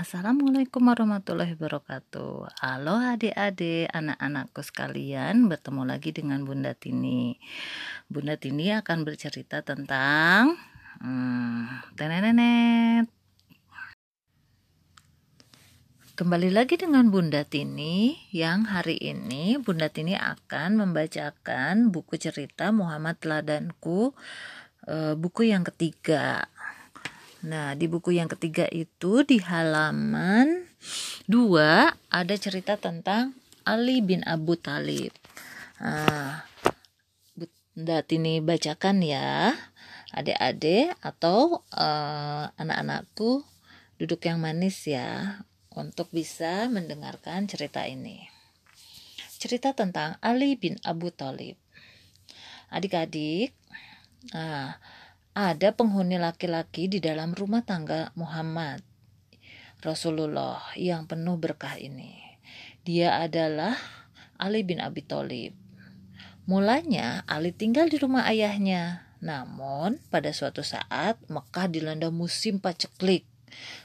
Assalamualaikum warahmatullahi wabarakatuh. Halo adik-adik, anak-anakku sekalian Bertemu lagi dengan Bunda Tini. Bunda Tini akan bercerita tentang hmm, Tenenenet. Kembali lagi dengan Bunda Tini yang hari ini Bunda Tini akan membacakan buku cerita Muhammad Teladanku eh, buku yang ketiga Nah, di buku yang ketiga itu di halaman 2 ada cerita tentang Ali bin Abu Talib. Nah, Bunda Tini bacakan ya, adik-adik atau uh, anak-anakku duduk yang manis ya untuk bisa mendengarkan cerita ini. Cerita tentang Ali bin Abu Talib. Adik-adik, nah, ada penghuni laki-laki di dalam rumah tangga Muhammad Rasulullah yang penuh berkah ini. Dia adalah Ali bin Abi Thalib. Mulanya Ali tinggal di rumah ayahnya. Namun pada suatu saat Mekah dilanda musim paceklik,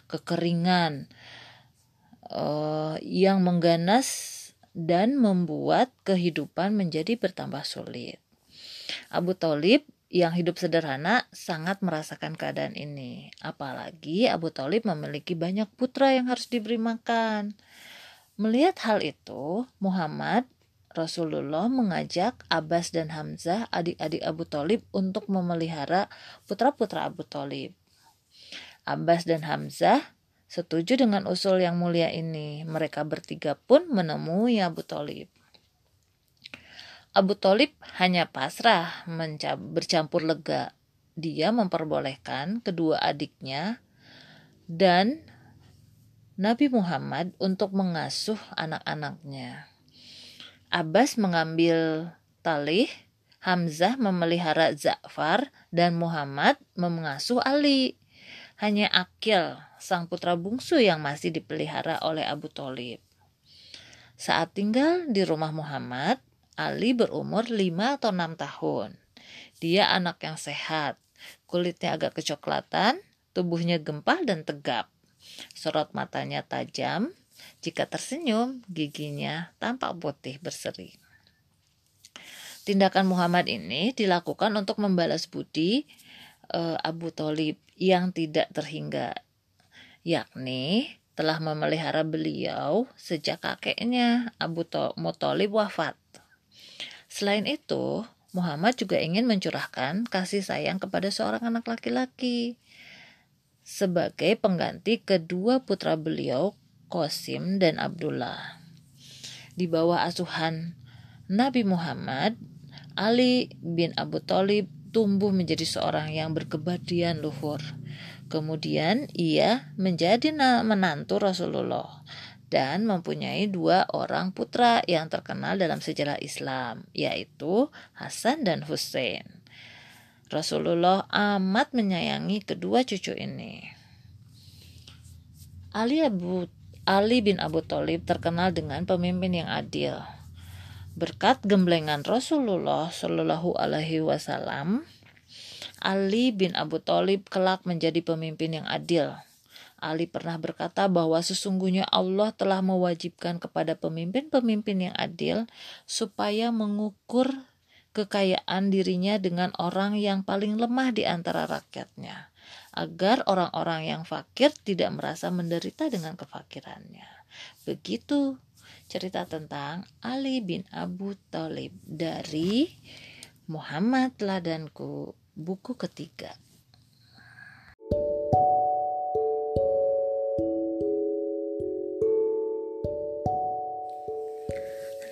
kekeringan uh, yang mengganas dan membuat kehidupan menjadi bertambah sulit. Abu Talib yang hidup sederhana sangat merasakan keadaan ini. Apalagi Abu Talib memiliki banyak putra yang harus diberi makan. Melihat hal itu, Muhammad Rasulullah mengajak Abbas dan Hamzah, adik-adik Abu Talib, untuk memelihara putra-putra Abu Talib. Abbas dan Hamzah setuju dengan usul yang mulia ini. Mereka bertiga pun menemui Abu Talib. Abu Talib hanya pasrah bercampur lega. Dia memperbolehkan kedua adiknya dan Nabi Muhammad untuk mengasuh anak-anaknya. Abbas mengambil talih, Hamzah memelihara Za'far, dan Muhammad mengasuh Ali. Hanya Akil, sang putra bungsu yang masih dipelihara oleh Abu Talib. Saat tinggal di rumah Muhammad, Ali berumur 5 atau 6 tahun. Dia anak yang sehat, kulitnya agak kecoklatan, tubuhnya gempal dan tegap. Sorot matanya tajam, jika tersenyum, giginya tampak putih berseri. Tindakan Muhammad ini dilakukan untuk membalas budi uh, Abu Talib yang tidak terhingga, yakni telah memelihara beliau sejak kakeknya Abu Muthalib wafat. Selain itu, Muhammad juga ingin mencurahkan kasih sayang kepada seorang anak laki-laki sebagai pengganti kedua putra beliau, Qasim dan Abdullah. Di bawah asuhan Nabi Muhammad, Ali bin Abu Thalib tumbuh menjadi seorang yang berkebadian luhur. Kemudian ia menjadi menantu Rasulullah dan mempunyai dua orang putra yang terkenal dalam sejarah Islam, yaitu Hasan dan Hussein. Rasulullah amat menyayangi kedua cucu ini. Ali Abu Ali bin Abu Thalib terkenal dengan pemimpin yang adil. Berkat gemblengan Rasulullah Shallallahu Alaihi Wasallam, Ali bin Abu Thalib kelak menjadi pemimpin yang adil Ali pernah berkata bahwa sesungguhnya Allah telah mewajibkan kepada pemimpin-pemimpin yang adil supaya mengukur kekayaan dirinya dengan orang yang paling lemah di antara rakyatnya, agar orang-orang yang fakir tidak merasa menderita dengan kefakirannya. Begitu cerita tentang Ali bin Abu Thalib dari Muhammad Ladanku, buku ketiga.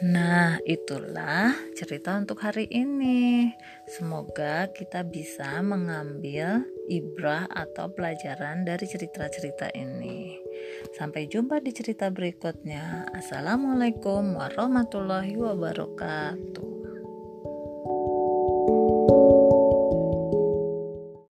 Nah, itulah cerita untuk hari ini. Semoga kita bisa mengambil ibrah atau pelajaran dari cerita-cerita ini. Sampai jumpa di cerita berikutnya. Assalamualaikum warahmatullahi wabarakatuh.